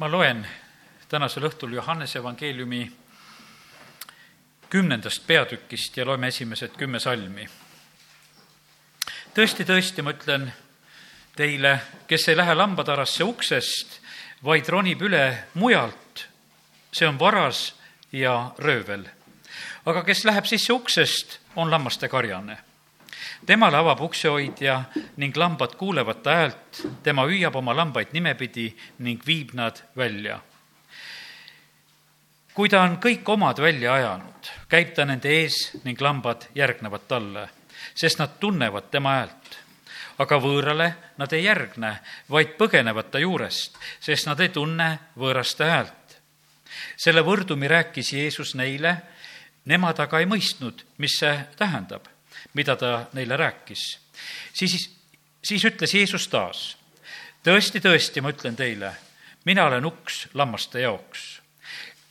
ma loen tänasel õhtul Johannese evangeeliumi kümnendast peatükist ja loeme esimesed kümme salmi. tõesti, tõesti, ma ütlen teile, kes ei lähe lambatarasse uksest, vaid ronib üle mujalt, see on varas ja röövel. aga kes läheb sisse uksest, on lammaste karjane temale avab uksehoidja ning lambad kuulevad ta häält, tema hüüab oma lambaid nimepidi ning viib nad välja. kui ta on kõik omad välja ajanud, käib ta nende ees ning lambad järgnevad talle, sest nad tunnevad tema häält. aga võõrale nad ei järgne, vaid põgenevad ta juurest, sest nad ei tunne võõraste häält. selle võrdumi rääkis Jeesus neile, nemad aga ei mõistnud, mis see tähendab mida ta neile rääkis. siis, siis ütles Jeesus taas, tõesti, tõesti, ma ütlen teile, mina olen uks lammaste jaoks.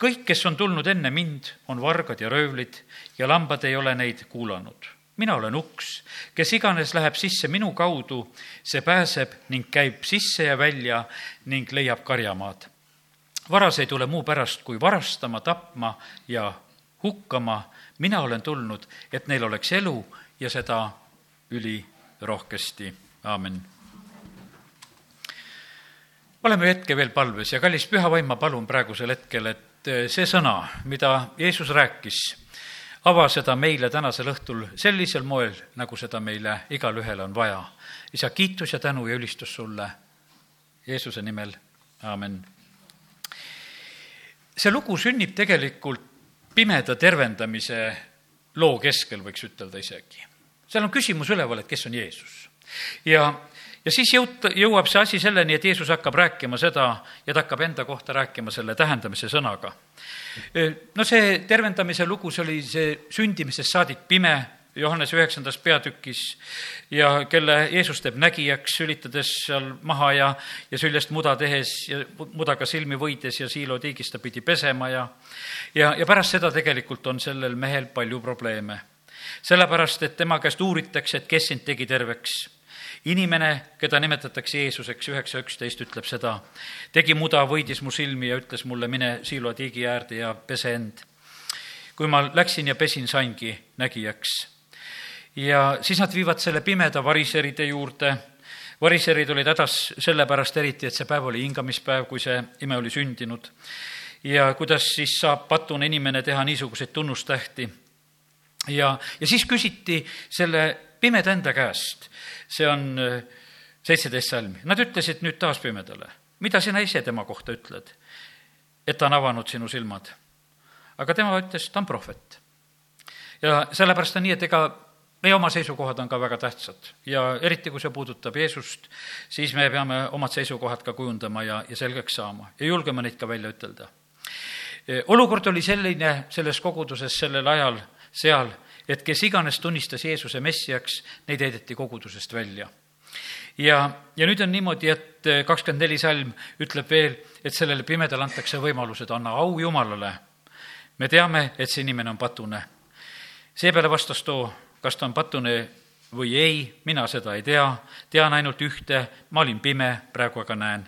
kõik, kes on tulnud enne mind, on vargad ja röövlid ja lambad ei ole neid kuulanud. mina olen uks, kes iganes läheb sisse minu kaudu, see pääseb ning käib sisse ja välja ning leiab karjamaad. varas ei tule muu pärast, kui varastama, tapma ja hukkama. mina olen tulnud, et neil oleks elu ja seda ülirohkesti, aamen. oleme hetke veel palves ja kallis püha vaim, ma palun praegusel hetkel, et eh, see sõna, mida Jeesus rääkis, ava seda meile tänasel õhtul sellisel moel, nagu seda meile igalühel on vaja. isa, kiitus ja tänu ja ülistus sulle Jeesuse nimel, aamen. see lugu sünnib tegelikult pimeda tervendamise loo keskel, võiks ütelda isegi seal on küsimus üleval, et kes on Jeesus. ja, ja siis jõut-, jõuab see asi selleni, et Jeesus hakkab rääkima seda ja ta hakkab enda kohta rääkima selle tähendamise sõnaga. no see tervendamise lugu, see oli see sündimisest saadik pime, Johannes üheksandas peatükis ja kelle Jeesus teeb nägijaks, sülitades seal maha ja, ja süljest muda tehes ja mudaga silmi võides ja siilotiigis ta pidi pesema ja ja, ja pärast seda tegelikult on sellel mehel palju probleeme sellepärast et tema käest uuritakse, et kes sind tegi terveks. inimene, keda nimetatakse Jeesuseks, üheksa üksteist ütleb seda, tegi muda, võidis mu silmi ja ütles mulle, mine Siilo tiigi äärde ja pese end. kui ma läksin ja pesin, saingi nägijaks. ja siis nad viivad selle pimeda variseride juurde variserid olid hädas sellepärast eriti, et see päev oli hingamispäev, kui see ime oli sündinud. ja kuidas siis saab patune inimene teha niisuguseid tunnustähti ja, ja siis küsiti selle pimeda enda käest, see on äh, seitseteist salmi, nad ütlesid nüüd taas pimedale, mida sina ise tema kohta ütled, et ta on avanud sinu silmad. aga tema ütles, ta on prohvet. ja sellepärast on nii, et ega meie oma seisukohad on ka väga tähtsad ja eriti, kui see puudutab Jeesust, siis me peame omad seisukohad ka kujundama ja, ja selgeks saama ja julgema neid ka välja ütelda. olukord oli selline selles koguduses sellel ajal, seal, et kes iganes tunnistas Jeesuse messiaks, neid heideti kogudusest välja. ja, ja nüüd on niimoodi, et kakskümmend neli salm ütleb veel, et sellele pimedale antakse võimalus, et anna au Jumalale. me teame, et see inimene on patune. seepeale vastas too, kas ta on patune või ei, mina seda ei tea, tean ainult ühte, ma olin pime, praegu aga näen.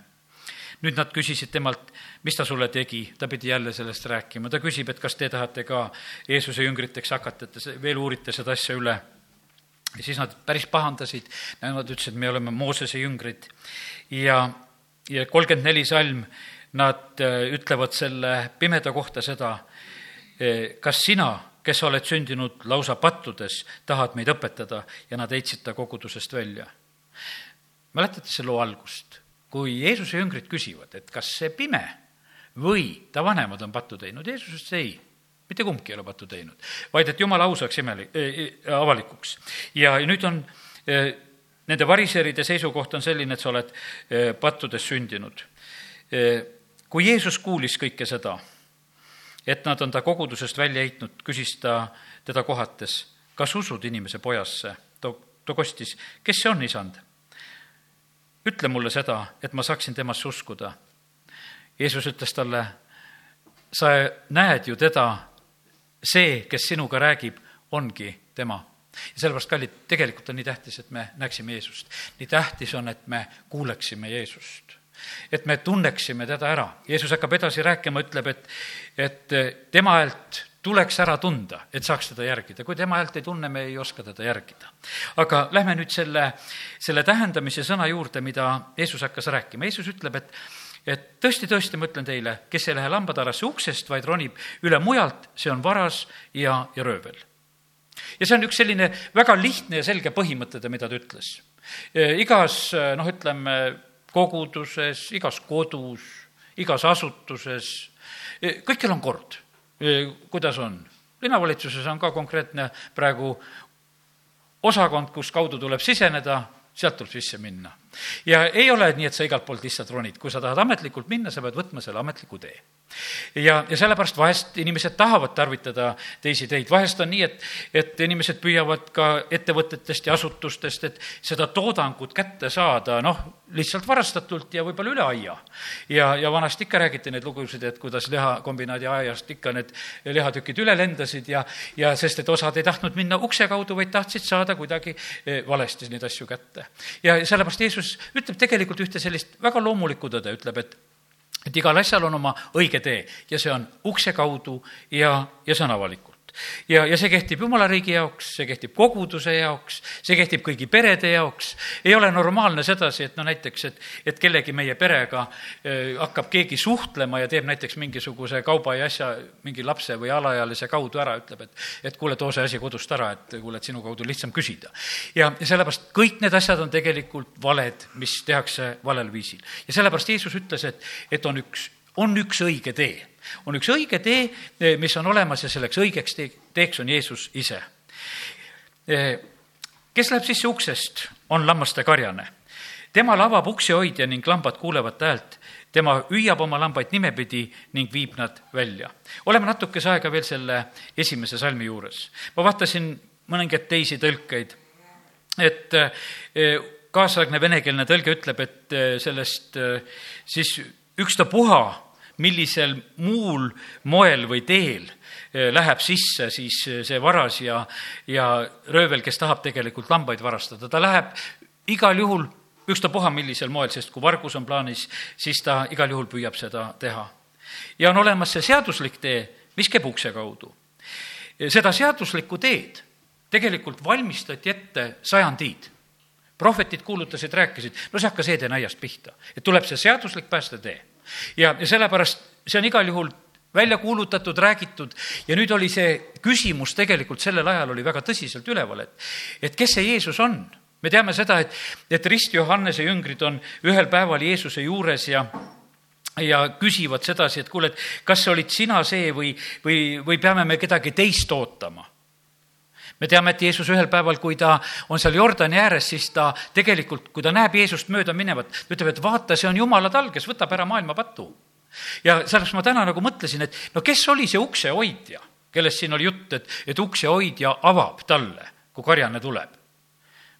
nüüd nad küsisid temalt, mis ta sulle tegi, ta pidi jälle sellest rääkima, ta küsib, et kas te tahate ka Jeesuse jüngriteks hakata, et te veel uurite seda asja üle. ja siis nad päris pahandasid, nad ütlesid, me oleme Moosese jüngrid ja, ja kolmkümmend neli salm, nad äh, ütlevad selle pimeda kohta seda, äh, kas sina, kes oled sündinud lausa pattudes, tahad meid õpetada ja nad heitsid ta kogudusest välja. mäletate selle loo algust? kui Jeesuse jüngrid küsivad, et kas see pime või ta vanemad on pattu teinud, Jeesus ütles ei, mitte kumbki ei ole pattu teinud, vaid et jumala au saaks imeli- äh,, avalikuks. ja nüüd on äh, nende variseride seisukoht on selline, et sa oled äh, pattudes sündinud äh,. kui Jeesus kuulis kõike seda, et nad on ta kogudusest välja heitnud, küsis ta teda kohates, kas usud inimese pojasse? ta, ta kostis, kes see on, isand? ütle mulle seda, et ma saaksin temasse uskuda Jeesus ütles talle, sa näed ju teda, see, kes sinuga räägib, ongi tema. ja sellepärast, kallid, tegelikult on nii tähtis, et me näeksime Jeesust. nii tähtis on, et me kuuleksime Jeesust. et me tunneksime teda ära. Jeesus hakkab edasi rääkima, ütleb, et, et tema häält tuleks ära tunda, et saaks teda järgida. kui tema häält ei tunne, me ei oska teda järgida. aga lähme nüüd selle, selle tähendamise sõna juurde, mida Jeesus hakkas rääkima. Jeesus ütleb, et et tõesti, tõesti, ma ütlen teile, kes ei lähe lambatarasse uksest, vaid ronib üle mujalt, see on varas ja, ja röövel. ja see on üks selline väga lihtne ja selge põhimõte, mida ta ütles. igas, noh, ütleme, koguduses, igas kodus, igas asutuses, kõikjal on kord, kuidas on. linnavalitsuses on ka konkreetne praegu osakond, kus kaudu tuleb siseneda, sealt tuleb sisse minna ja ei ole nii, et sa igalt poolt lihtsalt ronid, kui sa tahad ametlikult minna, sa pead võtma selle ametliku tee. ja, ja sellepärast vahest inimesed tahavad tarvitada teisi teid, vahest on nii, et, et inimesed püüavad ka ettevõtetest ja asutustest, et seda toodangut kätte saada, noh, lihtsalt varastatult ja võib-olla üle aia. ja, ja vanasti ikka räägiti neid lugusid, et kuidas lihakombinaadi aiast ikka need lihatükid üle lendasid ja, ja sest, et osad ei tahtnud minna ukse kaudu, vaid tahtsid saada kuidagi eh, valesti neid asju kätte. ja sellepärast Jeesus Jeesus ütleb tegelikult ühte sellist väga loomulikku tõde, ütleb, et et igal asjal on oma õige tee ja see on ukse kaudu ja, ja see on avalikult ja, ja see kehtib Jumala riigi jaoks, see kehtib koguduse jaoks, see kehtib kõigi perede jaoks. ei ole normaalne sedasi, et no näiteks, et, et kellegi meie perega äh, hakkab keegi suhtlema ja teeb näiteks mingisuguse kauba ja asja mingi lapse või alaealise kaudu ära, ütleb, et, et kuule, too see asi kodust ära, et kuule, et sinu kaudu lihtsam küsida. ja, ja sellepärast kõik need asjad on tegelikult valed, mis tehakse valel viisil. ja sellepärast Jeesus ütles, et, et on üks, on üks õige tee on üks õige tee, eh, mis on olemas ja selleks õigeks tee, teeks on Jeesus ise. Eh, kes läheb sisse uksest, on lammaste karjane. temal avab uksehoidja ning lambad kuulevad häält. tema hüüab oma lambaid nimepidi ning viib nad välja. oleme natukese aega veel selle esimese salmi juures. ma vaatasin mõningaid teisi tõlkeid, et eh, kaasaegne venekeelne tõlge ütleb, et sellest siis ükstapuha millisel muul moel või teel eh, läheb sisse siis eh, see varas ja, ja röövel, kes tahab tegelikult lambaid varastada, ta läheb igal juhul ükstapuha millisel moel, sest kui vargus on plaanis, siis ta igal juhul püüab seda teha. ja on olemas see seaduslik tee, mis käib ukse kaudu. seda seaduslikku teed tegelikult valmistati ette sajandiid prohvetid kuulutasid, rääkisid, no see hakkas Edenaiast pihta, et tuleb see seaduslik päästetee ja, ja sellepärast see on igal juhul välja kuulutatud, räägitud ja nüüd oli see küsimus tegelikult sellel ajal oli väga tõsiselt üleval, et, et kes see Jeesus on. me teame seda, et, et Rist Johannese jüngrid on ühel päeval Jeesuse juures ja ja küsivad sedasi, et kuule, et kas olid sina see või, või, või peame me kedagi teist ootama me teame, et Jeesus ühel päeval, kui ta on seal Jordani ääres, siis ta tegelikult, kui ta näeb Jeesust mööda minevat, ta ütleb, et vaata, see on Jumala tal, kes võtab ära maailma patu. ja sellepärast ma täna nagu mõtlesin, et no kes oli see uksehoidja, kellest siin oli jutt, et, et uksehoidja avab talle, kui karjane tuleb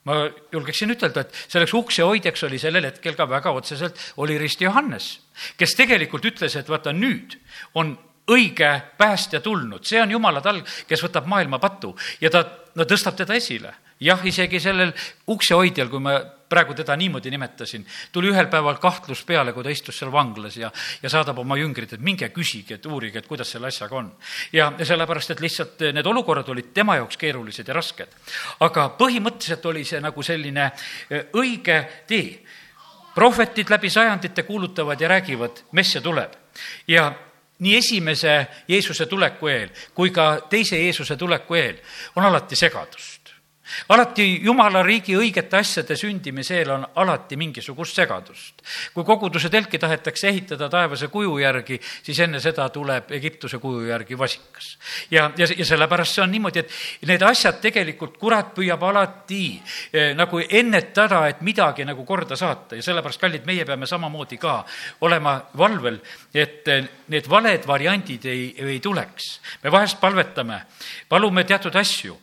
ma julgeksin ütelda, et selleks uksehoidjaks oli sellel hetkel ka väga otseselt, oli Rist Johannes, kes tegelikult ütles, et vaata nüüd on õige päästja tulnud, see on Jumala talg, kes võtab maailma patu ja ta, no tõstab teda esile. jah, isegi sellel uksehoidjal, kui ma praegu teda niimoodi nimetasin, tuli ühel päeval kahtlus peale, kui ta istus seal vanglas ja, ja saadab oma jüngrid, et minge küsige, et uurige, et kuidas selle asjaga on. ja, ja sellepärast, et lihtsalt need olukorrad olid tema jaoks keerulised ja rasked. aga põhimõtteliselt oli see nagu selline e, õige tee. prohvetid läbi sajandite kuulutavad ja räägivad, Messia tuleb ja nii esimese Jeesuse tuleku eel kui ka teise Jeesuse tuleku eel on alati segadust alati Jumala riigi õigete asjade sündimise eel on alati mingisugust segadust. kui koguduse telki tahetakse ehitada taevase kuju järgi, siis enne seda tuleb Egiptuse kuju järgi vasikas. ja, ja, ja sellepärast see on niimoodi, et need asjad tegelikult, kurat püüab alati eh, nagu ennetada, et midagi nagu korda saata ja sellepärast, kallid, meie peame samamoodi ka olema valvel, et eh, need valed variandid ei, ei tuleks. me vahest palvetame, palume teatud asju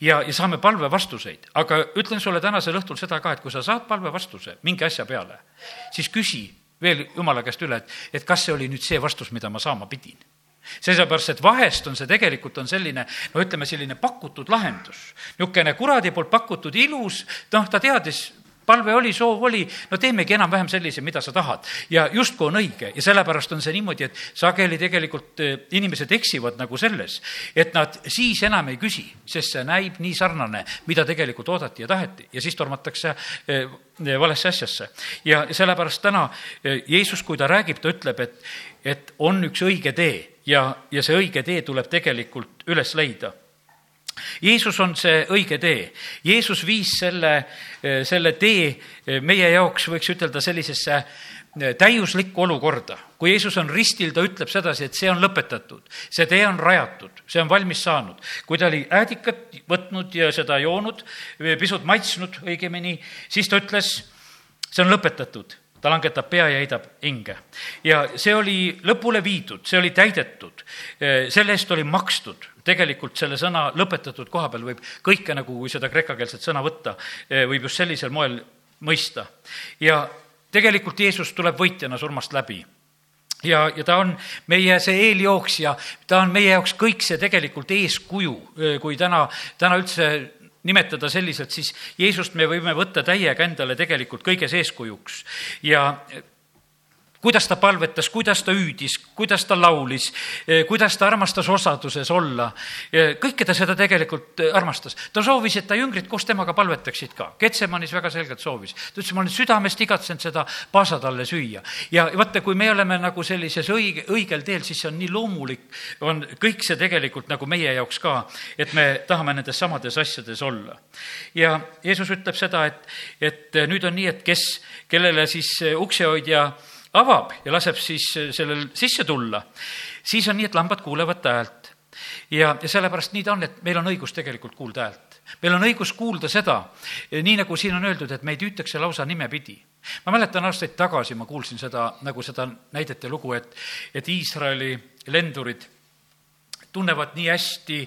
ja, ja saame palvevastuseid, aga ütlen sulle tänasel õhtul seda ka, et kui sa saad palvevastuse mingi asja peale, siis küsi veel jumala käest üle, et, et kas see oli nüüd see vastus, mida ma saama pidin sellepärast, et vahest on see tegelikult on selline, no ütleme, selline pakutud lahendus. niisugune kuradi poolt pakutud ilus, noh, ta teadis, palve oli, soov oli, no teemegi enam-vähem sellise, mida sa tahad. ja justkui on õige ja sellepärast on see niimoodi, et sageli tegelikult eh, inimesed eksivad nagu selles, et nad siis enam ei küsi, sest see näib nii sarnane, mida tegelikult oodati ja taheti ja siis tormatakse eh, valesse asjasse. ja sellepärast täna eh, Jeesus, kui ta räägib, ta ütleb, et, et on üks õige tee ja, ja see õige tee tuleb tegelikult üles leida Jeesus on see õige tee. Jeesus viis selle, selle tee meie jaoks, võiks ütelda, sellisesse eh, täiuslikku olukorda. kui Jeesus on ristil, ta ütleb sedasi, et see on lõpetatud, see tee on rajatud, see on valmis saanud. kui ta oli äädikat võtnud ja seda joonud, pisut maitsnud õigemini, siis ta ütles, see on lõpetatud ta langetab pea ja heidab hinge. ja see oli lõpule viidud, see oli täidetud, selle eest oli makstud tegelikult selle sõna lõpetatud koha peal võib kõike nagu, kui seda kreekakeelset sõna võtta, võib just sellisel moel mõista. ja tegelikult Jeesus tuleb võitjana surmast läbi ja, ja ta on meie see eeljooksja, ta on meie jaoks kõik see tegelikult eeskuju, kui täna, täna üldse nimetada selliselt, siis Jeesust me võime võtta täiega endale tegelikult kõiges eeskujuks ja kuidas ta palvetas, kuidas ta hüüdis, kuidas ta laulis, eh, kuidas ta armastas osaduses olla. kõike ta seda tegelikult eh, armastas. ta soovis, et ta jüngrid koos temaga palvetaksid ka. Ketsemanis väga selgelt soovis. ta ütles, ma olen südamest igatsenud seda paasatalle süüa. ja vaata, kui me oleme nagu sellises õige, õigel teel, siis see on nii loomulik, on kõik see tegelikult nagu meie jaoks ka, et me tahame nendes samades asjades olla. ja Jeesus ütleb seda, et, et nüüd on nii, et kes, kellele siis uksehoidja avab ja laseb siis eh, sellel sisse tulla, siis on nii, et lambad kuulevad ta häält. ja, ja sellepärast nii ta on, et meil on õigus tegelikult kuulda häält. meil on õigus kuulda seda, eh, nii nagu siin on öeldud, et meid hüütakse lausa nimepidi. ma mäletan aastaid tagasi, ma kuulsin seda, nagu seda näidet ja lugu, et, et Iisraeli lendurid tunnevad nii hästi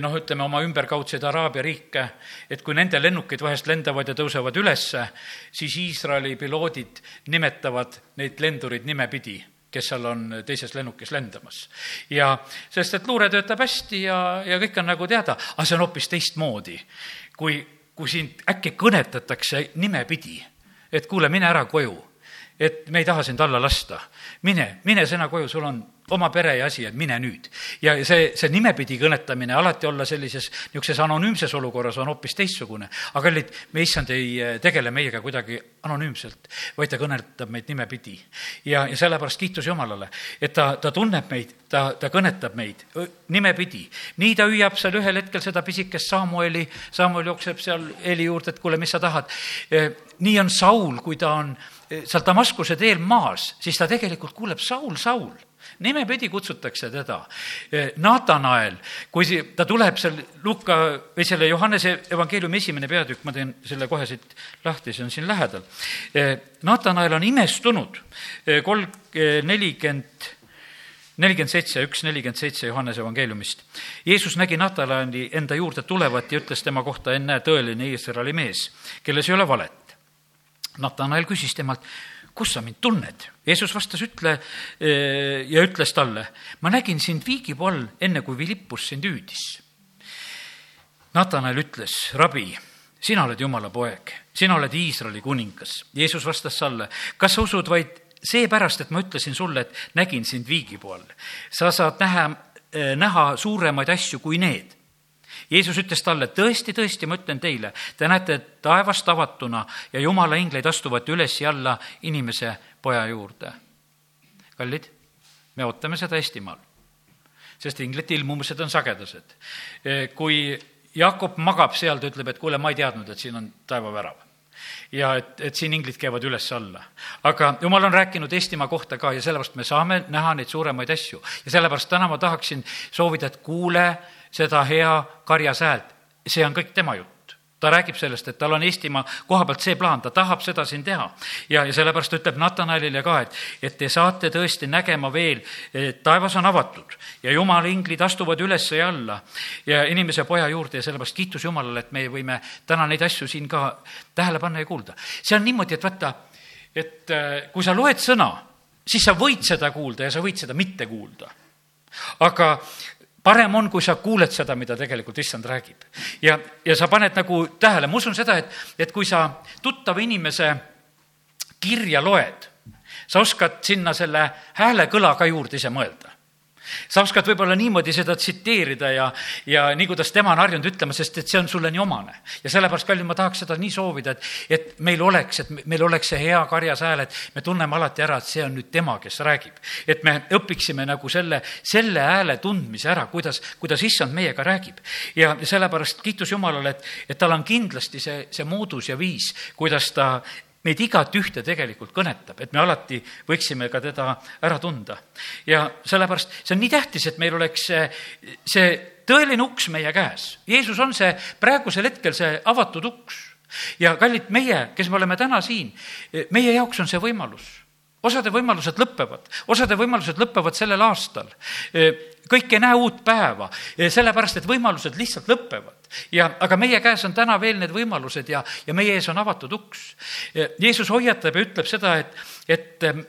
noh, ütleme oma ümberkaudseid Araabia riike, et kui nende lennukid vahest lendavad ja tõusevad ülesse, siis Iisraeli piloodid nimetavad neid lendureid nimepidi kes seal on teises lennukis lendamas. ja sest, et luure töötab hästi ja, ja kõik on nagu teada, aga see on hoopis teistmoodi, kui, kui sind äkki kõnetatakse nimepidi, et kuule, mine ära koju, et me ei taha sind alla lasta. mine, mine sina koju, sul on oma pere ja asi, et mine nüüd. ja see, see nimepidi kõnetamine, alati olla sellises niisuguses anonüümses olukorras on hoopis teistsugune. aga kallid, me issand ei eh, tegele meiega kuidagi anonüümselt, vaid ta kõnetab meid nimepidi. ja, ja sellepärast kiitus Jumalale, et ta, ta tunneb meid, ta, ta kõnetab meid nimepidi. nii ta hüüab seal ühel hetkel seda pisikest Samueli, Samuel jookseb seal Eeli juurde, et kuule, mis sa tahad. Eh, nii on Saul, kui ta on eh, seal Damaskuse teel maas, siis ta tegelikult kuuleb Saul, Saul nimepidi kutsutakse teda. Eh, Natanael, kui ta tuleb seal Luka või selle Johannese evangeeliumi esimene peatükk, ma teen selle kohe siit lahti, see on siin lähedal. Eh, Natanael on imestunud, eh, kolm, nelikümmend nelikümmend seitse, üks nelikümmend seitse Johannese evangeeliumist. Jeesus nägi Natanaeli enda juurde tulevat ja ütles tema kohta, ennäe, tõeline Iisraeli mees, kelles ei ole valet. Natanael küsis temalt, kus sa mind tunned? Jeesus vastas, ütle eh, ja ütles talle, ma nägin sind viigipuu all, enne kui Philippus sind hüüdis. Natanael ütles, rabi, sina oled Jumala poeg, sina oled Iisraeli kuningas. Jeesus vastas talle, kas sa usud vaid seepärast, et ma ütlesin sulle, et nägin sind viigipuu all. sa saad näha, eh, näha suuremaid asju kui need Jeesus ütles talle, tõesti, tõesti, ma ütlen teile, te näete taevast avatuna ja jumala ingleid astuvat üles ja alla inimese poja juurde. kallid, me ootame seda Eestimaal, sest inglite ilmumised on sagedased. kui Jakob magab seal, ta ütleb, et kuule, ma ei teadnud, et siin on taevavärav ja et, et siin inglid käivad üles-alla. aga jumal on rääkinud Eestimaa kohta ka ja sellepärast me saame näha neid suuremaid asju. ja sellepärast täna ma tahaksin soovida, et kuule seda hea karjas häält, see on kõik tema jutt ta räägib sellest, et tal on Eestimaa koha pealt see plaan, ta tahab seda siin teha. ja, ja sellepärast ütleb Natanalile ka, et, et te saate tõesti nägema veel, taevas on avatud ja jumala inglid astuvad üles ja alla ja inimese poja juurde ja sellepärast kiitus Jumalale, et me võime täna neid asju siin ka tähele panna ja kuulda. see on niimoodi, et vaata, et äh, kui sa loed sõna, siis sa võid seda kuulda ja sa võid seda mitte kuulda. aga parem on, kui sa kuuled seda, mida tegelikult issand räägib. ja, ja sa paned nagu tähele, ma usun seda, et, et kui sa tuttava inimese kirja loed, sa oskad sinna selle häälekõla ka juurde ise mõelda sa oskad võib-olla niimoodi seda tsiteerida ja, ja nii, kuidas tema on harjunud ütlema, sest et see on sulle nii omane. ja sellepärast, kallid, ma tahaks seda nii soovida, et, et meil oleks, et meil oleks see hea karjas hääl, et me tunneme alati ära, et see on nüüd tema, kes räägib. et me õpiksime nagu selle, selle hääle tundmise ära, kuidas, kuidas issand meiega räägib. ja sellepärast kiitus Jumalale, et, et tal on kindlasti see, see moodus ja viis, kuidas ta meid igat ühte tegelikult kõnetab, et me alati võiksime ka teda ära tunda. ja sellepärast see on nii tähtis, et meil oleks see, see tõeline uks meie käes. Jeesus on see praegusel hetkel see avatud uks. ja kallid, meie, kes me oleme täna siin, meie jaoks on see võimalus osade võimalused lõpevad, osade võimalused lõpevad sellel aastal. kõik ei näe uut päeva, sellepärast et võimalused lihtsalt lõpevad ja, aga meie käes on täna veel need võimalused ja, ja meie ees on avatud uks. Jeesus hoiatab ja ütleb seda, et, et ähm,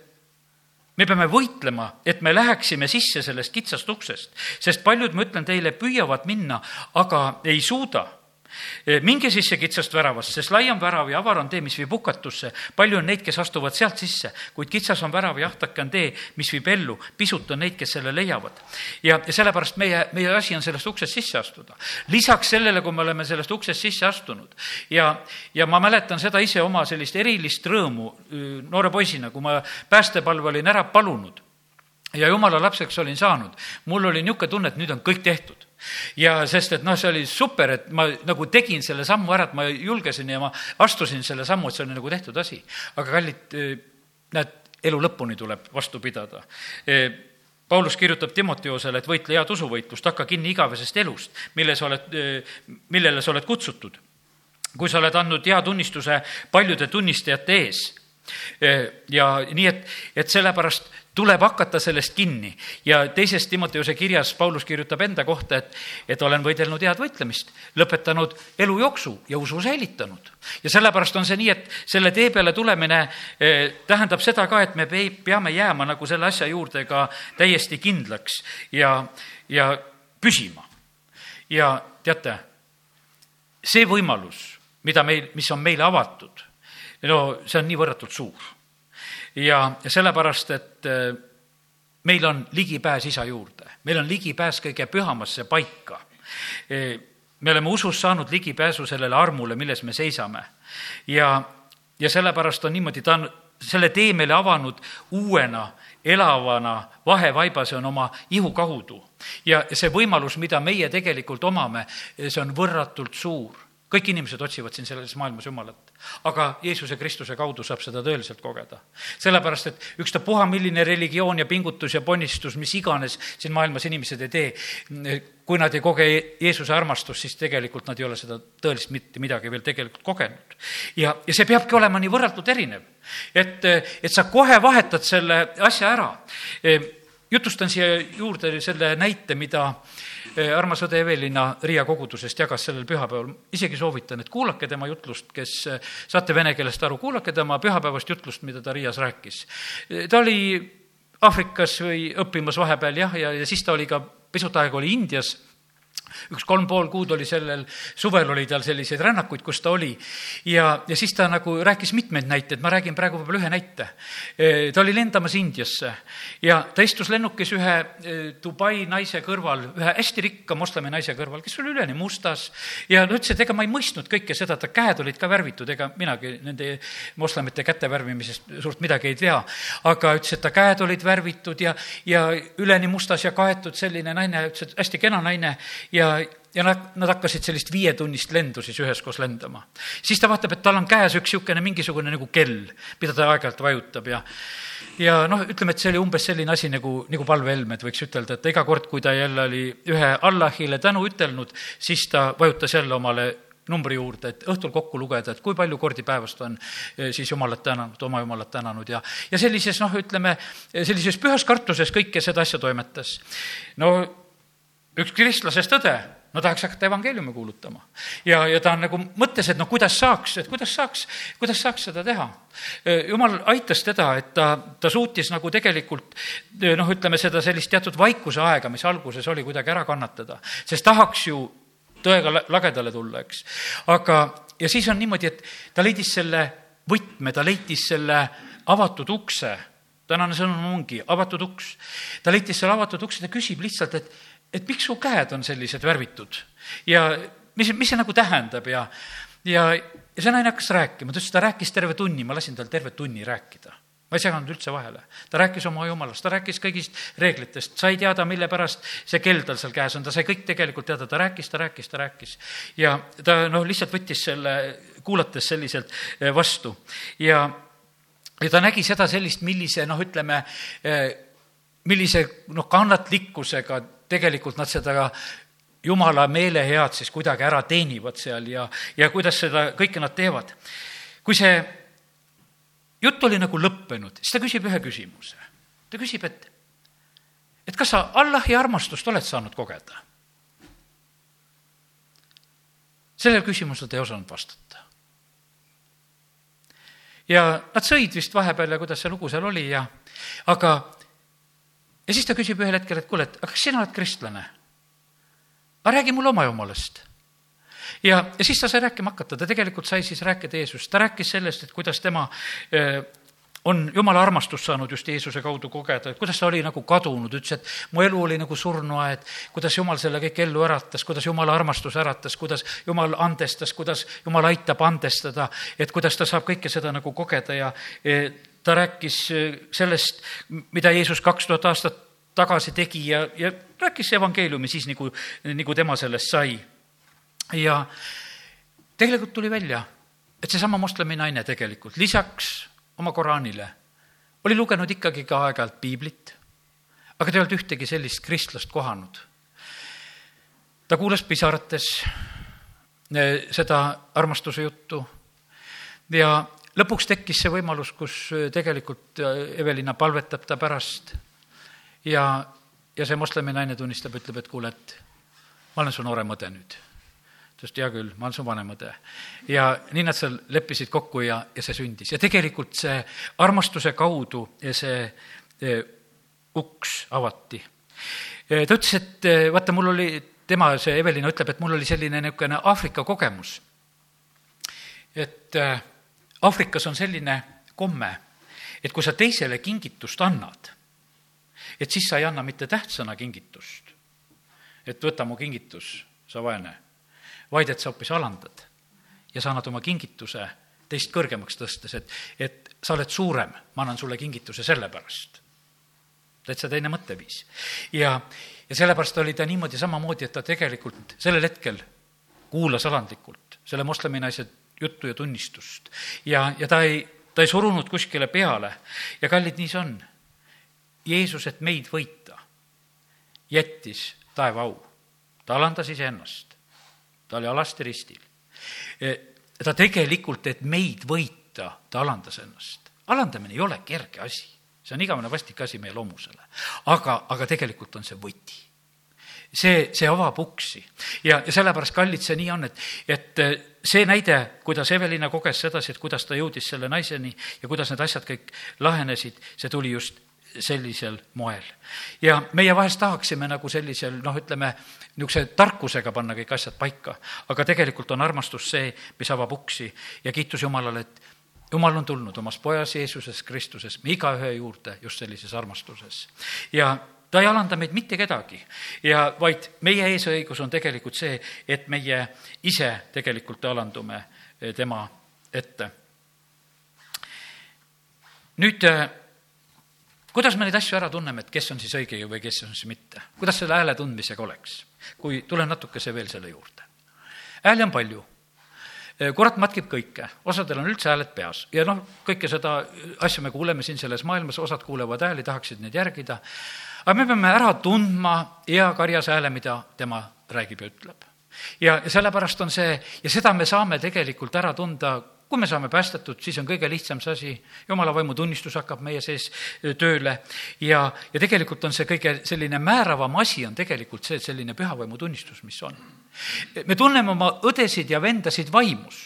me peame võitlema, et me läheksime sisse sellest kitsast uksest, sest paljud, ma ütlen teile, püüavad minna, aga ei suuda minge sisse kitsast väravast, sest lai on värav ja avar on tee, mis viib hukatusse. palju on neid, kes astuvad sealt sisse, kuid kitsas on värav ja ahtake on tee, mis viib ellu. pisut on neid, kes selle leiavad. ja, ja sellepärast meie, meie asi on sellest uksest sisse astuda. lisaks sellele, kui me oleme sellest uksest sisse astunud ja, ja ma mäletan seda ise oma sellist erilist rõõmu noore poisina, kui ma päästepalve olin ära palunud ja jumala lapseks olin saanud, mul oli niisugune tunne, et nüüd on kõik tehtud ja sest, et noh, see oli super, et ma nagu tegin selle sammu ära, et ma julgesin ja ma astusin selle sammu, et see oli nagu tehtud asi. aga kallid, eh, näed, elu lõpuni tuleb vastu pidada. Eh, Paulus kirjutab Timoteosele, et võitle head usuvõitlust, hakka kinni igavesest elust, mille sa oled, eh, millele sa oled kutsutud. kui sa oled andnud hea tunnistuse paljude tunnistajate ees ja nii, et, et sellepärast tuleb hakata sellest kinni ja teises Timoteuse kirjas Paulus kirjutab enda kohta, et, et olen võidelnud head võitlemist, lõpetanud elujooksu ja usu säilitanud. ja sellepärast on see nii, et selle tee peale tulemine eh, tähendab seda ka, et me peame jääma nagu selle asja juurde ka täiesti kindlaks ja, ja püsima. ja teate, see võimalus, mida meil, mis on meile avatud, no see on nii võrratult suur ja, ja sellepärast, et äh, meil on ligipääs isa juurde, meil on ligipääs kõige pühamasse paika. E, me oleme usus saanud ligipääsu sellele armule, milles me seisame. ja, ja sellepärast on niimoodi, ta on selle tee meile avanud uuena, elavana vahevaiba, see on oma ihu kaudu. ja see võimalus, mida meie tegelikult omame, see on võrratult suur kõik inimesed otsivad siin selles maailmas Jumalat, aga Jeesuse Kristuse kaudu saab seda tõeliselt kogeda. sellepärast, et ükstapuha, milline religioon ja pingutus ja ponnistus, mis iganes siin maailmas inimesed ei tee, kui nad ei koge Jeesuse armastust, siis tegelikult nad ei ole seda tõelist mitte midagi veel tegelikult kogenud. ja, ja see peabki olema nii võrratult erinev, et, et sa kohe vahetad selle asja ära. jutustan siia juurde selle näite, mida Eh, armas õde Evelina Riia kogudusest jagas sellel pühapäeval, isegi soovitan, et kuulake tema jutlust, kes eh, saate vene keelest aru, kuulake tema pühapäevast jutlust, mida ta Riias rääkis. Eh, ta oli Aafrikas või õppimas vahepeal jah, ja, ja siis ta oli ka pisut aega oli Indias üks kolm pool kuud oli sellel, suvel oli tal selliseid rännakuid, kus ta oli. ja, ja siis ta nagu rääkis mitmeid näiteid, ma räägin praegu võib-olla ühe näite. E, ta oli lendamas Indiasse ja ta istus lennukis ühe e, Dubai naise kõrval, ühe hästi rikka moslemi naise kõrval, kes oli üleni mustas. ja ta ütles, et ega ma ei mõistnud kõike seda, ta käed olid ka värvitud, ega minagi nende moslemite käte värvimisest suurt midagi ei tea. aga ütles, et ta käed olid värvitud ja, ja üleni mustas ja kaetud selline naine, ütles, et hästi kena naine ja, ja nad, nad hakkasid sellist viietunnist lendu siis üheskoos lendama. siis ta vaatab, et tal on käes üks niisugune mingisugune nagu kell, mida ta aeg-ajalt vajutab ja ja noh, ütleme, et see oli umbes selline asi nagu, nagu palvehelmed, võiks ütelda, et iga kord, kui ta jälle oli ühe Allahile tänu ütelnud, siis ta vajutas jälle omale numbri juurde, et õhtul kokku lugeda, et kui palju kordi päevas ta on eh, siis jumalat tänanud, oma jumalat tänanud ja, ja sellises noh, ütleme, sellises pühas kartuses kõike seda asja toimetas. no üks kristlasest õde no tahaks hakata evangeeliumi kuulutama. ja, ja ta on nagu mõttes, et noh, kuidas saaks, et kuidas saaks, kuidas saaks seda teha. jumal aitas teda, et ta, ta suutis nagu tegelikult noh, ütleme seda sellist teatud vaikuse aega, mis alguses oli, kuidagi ära kannatada, sest tahaks ju tõega lagedale tulla, eks. aga, ja siis on niimoodi, et ta leidis selle võtme, ta leidis selle avatud ukse tänane sõnum ongi avatud uks. ta leidis selle avatud ukse, ta küsib lihtsalt, et, et miks su käed on sellised värvitud? Ja mis, mis see nagu tähendab ja, ja, ja see naine hakkas rääkima, ta ütles, ta rääkis terve tunni, ma lasin tal terve tunni rääkida. Ma ei seganud üldse vahele. ta rääkis oma jumalast, ta rääkis kõigist reeglitest, sai teada, mille pärast see kell tal seal käes on, ta sai kõik tegelikult teada, ta rääkis, ta rääkis, ta rääkis. ja ta noh, lihtsalt võttis selle, kuulates selliselt eh, vastu. Ja ja ta nägi seda sellist, millise noh, ütleme, eh, millise noh, kannatlikkusega tegelikult nad seda jumala meelehead siis kuidagi ära teenivad seal ja, ja kuidas seda kõike nad teevad. kui see jutt oli nagu lõppenud, siis ta küsib ühe küsimuse. ta küsib, et, et kas sa Allahi armastust oled saanud kogeda? sellele küsimusele ta ei osanud vastata ja nad sõid vist vahepeal ja kuidas see lugu seal oli ja, aga, ja siis ta küsib ühel hetkel, et kuule, et aga kas sina oled kristlane? aga räägi mulle oma jumalast. Ja, ja siis ta sai rääkima hakata, ta tegelikult sai siis rääkida Jeesust, ta rääkis sellest, et kuidas tema äh, on jumala armastust saanud just Jeesuse kaudu kogeda, et kuidas ta oli nagu kadunud, ütles, et mu elu oli nagu surnuaed, kuidas jumal selle kõik ellu äratas, kuidas jumala armastus äratas, kuidas jumal andestas, kuidas jumal aitab andestada, et kuidas ta saab kõike seda nagu kogeda. Ja e, ta rääkis e, sellest, mida Jeesus kaks tuhat aastat tagasi tegi ja, ja rääkis evangeeliumi siis, nagu, nagu tema sellest sai. ja tegelikult tuli välja, et seesama moslemi naine tegelikult lisaks oma Koraanile, oli lugenud ikkagi ka aeg-ajalt piiblit, aga ta ei olnud ühtegi sellist kristlast kohanud. ta kuulas pisarates eh, seda armastuse juttu ja lõpuks tekkis see võimalus, kus eh, tegelikult eh, Evelina palvetab ta pärast ja, ja see moslemi naine tunnistab, ütleb, et kuule, et ma olen su noorem õde nüüd ta ütles, et hea küll, ma olen su vanem õde. ja nii nad seal leppisid kokku ja, ja see sündis ja tegelikult see armastuse kaudu see e, uks avati. E, ta ütles, et e, vaata, mul oli, tema, see Evelina ütleb, et mul oli selline niisugune Aafrika kogemus. et äh, Aafrikas on selline komme, et kui sa teisele kingitust annad, et siis sa ei anna mitte tähtsana kingitust, et võta mu kingitus, sa vaene vaid et sa hoopis alandad ja sa annad oma kingituse teist kõrgemaks tõstes, et, et sa oled suurem, ma annan sulle kingituse sellepärast. täitsa teine mõtteviis. ja, ja sellepärast oli ta niimoodi samamoodi, et ta tegelikult sellel hetkel kuulas alandlikult selle moslemi naise juttu ja tunnistust. ja, ja ta ei, ta ei surunud kuskile peale ja kallid, nii see on. Jeesus, et meid võita, jättis taeva au. ta alandas iseennast ta oli alasti ristil. E, ta tegelikult, et meid võita, ta alandas ennast. alandamine ei ole kerge asi, see on igavene vastik asi meie loomusele. aga, aga tegelikult on see võti see, see avab uksi ja, ja sellepärast, kallid, see nii on, et, et e, see näide, kuidas Evelina koges sedasi, et kuidas ta jõudis selle naiseni ja kuidas need asjad kõik lahenesid, see tuli just sellisel moel. ja meie vahest tahaksime nagu sellisel noh, ütleme, niisuguse tarkusega panna kõik asjad paika, aga tegelikult on armastus see, mis avab uksi ja kiitus Jumalale, et Jumal on tulnud omas pojas Jeesuses Kristuses me igaühe juurde just sellises armastuses. ja ta ei alanda meid mitte kedagi ja vaid meie eesõigus on tegelikult see, et meie ise tegelikult alandume tema ette. nüüd kuidas me neid asju ära tunneme, et kes on siis õige või kes on siis mitte? kuidas selle hääle tundmisega oleks? kui tulen natukese veel selle juurde. hääli on palju. kurat matkib kõike, osadel on üldse hääled peas ja noh, kõike seda asja me kuuleme siin selles maailmas, osad kuulevad hääli, tahaksid neid järgida, aga me peame ära tundma hea karjas hääle, mida tema räägib ja ütleb. ja, ja sellepärast on see, ja seda me saame tegelikult ära tunda kui me saame päästetud, siis on kõige lihtsam see asi, jumala vaimutunnistus hakkab meie sees tööle ja, ja tegelikult on see kõige selline määravam asi on tegelikult see selline pühavaimutunnistus, mis on. me tunneme oma õdesid ja vendasid vaimus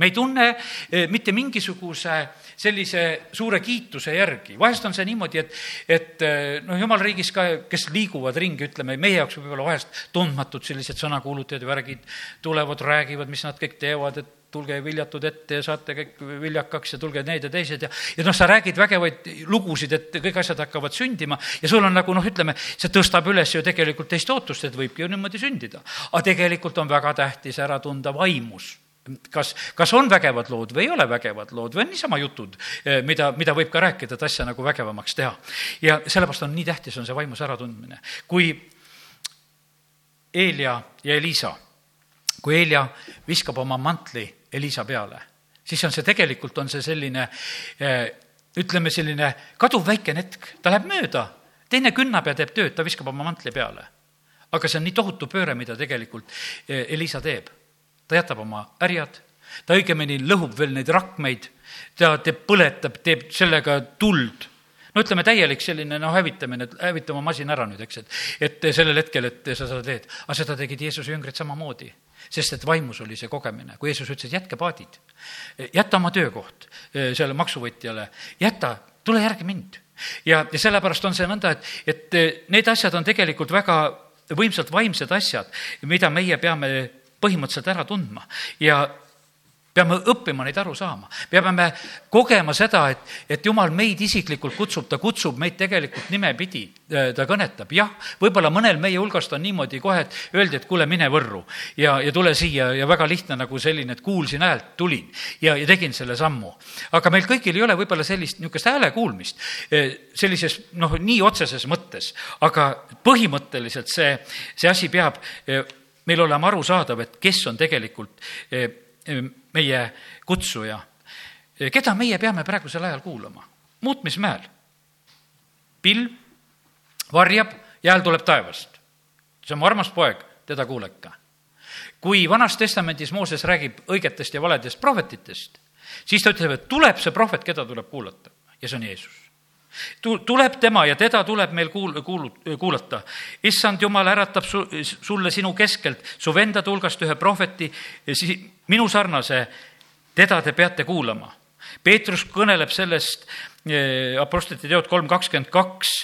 me ei tunne mitte mingisuguse sellise suure kiituse järgi. vahest on see niimoodi, et, et noh, jumala riigis ka, kes liiguvad ringi, ütleme, meie jaoks võib-olla vahest tundmatud sellised sõnakuulutajad ja värgid tulevad, räägivad, mis nad kõik teevad, et tulge viljatud ette ja saate kõik viljakaks ja tulge need ja teised ja, ja noh, sa räägid vägevaid lugusid, et kõik asjad hakkavad sündima ja sul on nagu noh, ütleme, see tõstab üles ju tegelikult teist ootust, et võibki ju niimoodi sündida. aga tegelikult on väga tähtis ära tunda vaimus kas, kas on vägevad lood või ei ole vägevad lood või on niisama jutud, eh, mida, mida võib ka rääkida, et asja nagu vägevamaks teha. ja sellepärast on nii tähtis, on see vaimus äratundmine. kui Eelia ja Elisa, kui Eelia viskab oma mantli Elisa peale, siis on see tegelikult, on see selline eh, ütleme, selline kaduv väikene hetk, ta läheb mööda, teine künnab ja teeb tööd, ta viskab oma mantli peale. aga see on nii tohutu pööre, mida tegelikult eh, Elisa teeb ta jätab oma härjad, ta õigemini lõhub veel neid rakmeid, ta teeb, põletab, teeb sellega tuld no ütleme, täielik selline noh, hävitamine, et hävita oma masin ära nüüd, eks, et, et sellel hetkel, et sa seda teed. aga seda tegid Jeesuse jüngrid samamoodi, sest et vaimus oli see kogemine, kui Jeesus ütles, et jätke paadid, jäta oma töökoht eh, sellele maksuvõtjale, jäta, tule järgi mind. ja, ja sellepärast on see nõnda, et, et eh, need asjad on tegelikult väga võimsalt vaimsed asjad, mida meie peame põhimõtteliselt ära tundma. Ja peame õppima neid aru saama, peame kogema seda, et, et jumal meid isiklikult kutsub, ta kutsub meid tegelikult nimepidi, äh, ta kõnetab, jah, võib-olla mõnel meie hulgast on niimoodi kohe, et öeldi, et kuule, mine Võrru ja, ja tule siia ja väga lihtne nagu selline, et kuulsin häält, tulin ja, ja tegin selle sammu. aga meil kõigil ei ole võib-olla sellist niisugust hääle kuulmist äh, sellises noh, nii otseses mõttes, aga põhimõtteliselt see, see asi peab äh, meil olema arusaadav, et kes on tegelikult eh, eh, meie kutsuja. Eh, keda meie peame praegusel ajal kuulama? muutmismäel. pilv varjab ja hääl tuleb taevast. see on mu armas poeg, teda kuuleka. kui Vanas Testamendis Mooses räägib õigetest ja valedest prohvetitest, siis ta ütleb, et tuleb see prohvet, keda tuleb kuulata ja see on Jeesus tu-, tuleb tema ja teda tuleb meil kuul-, kuulu-, kuulata. issand Jumal äratab su-, sulle sinu keskelt su vendade hulgast ühe prohveti, siis minu sarnase, teda te peate kuulama. Peetrus kõneleb sellest eh, Apostlite teod kolm kakskümmend kaks,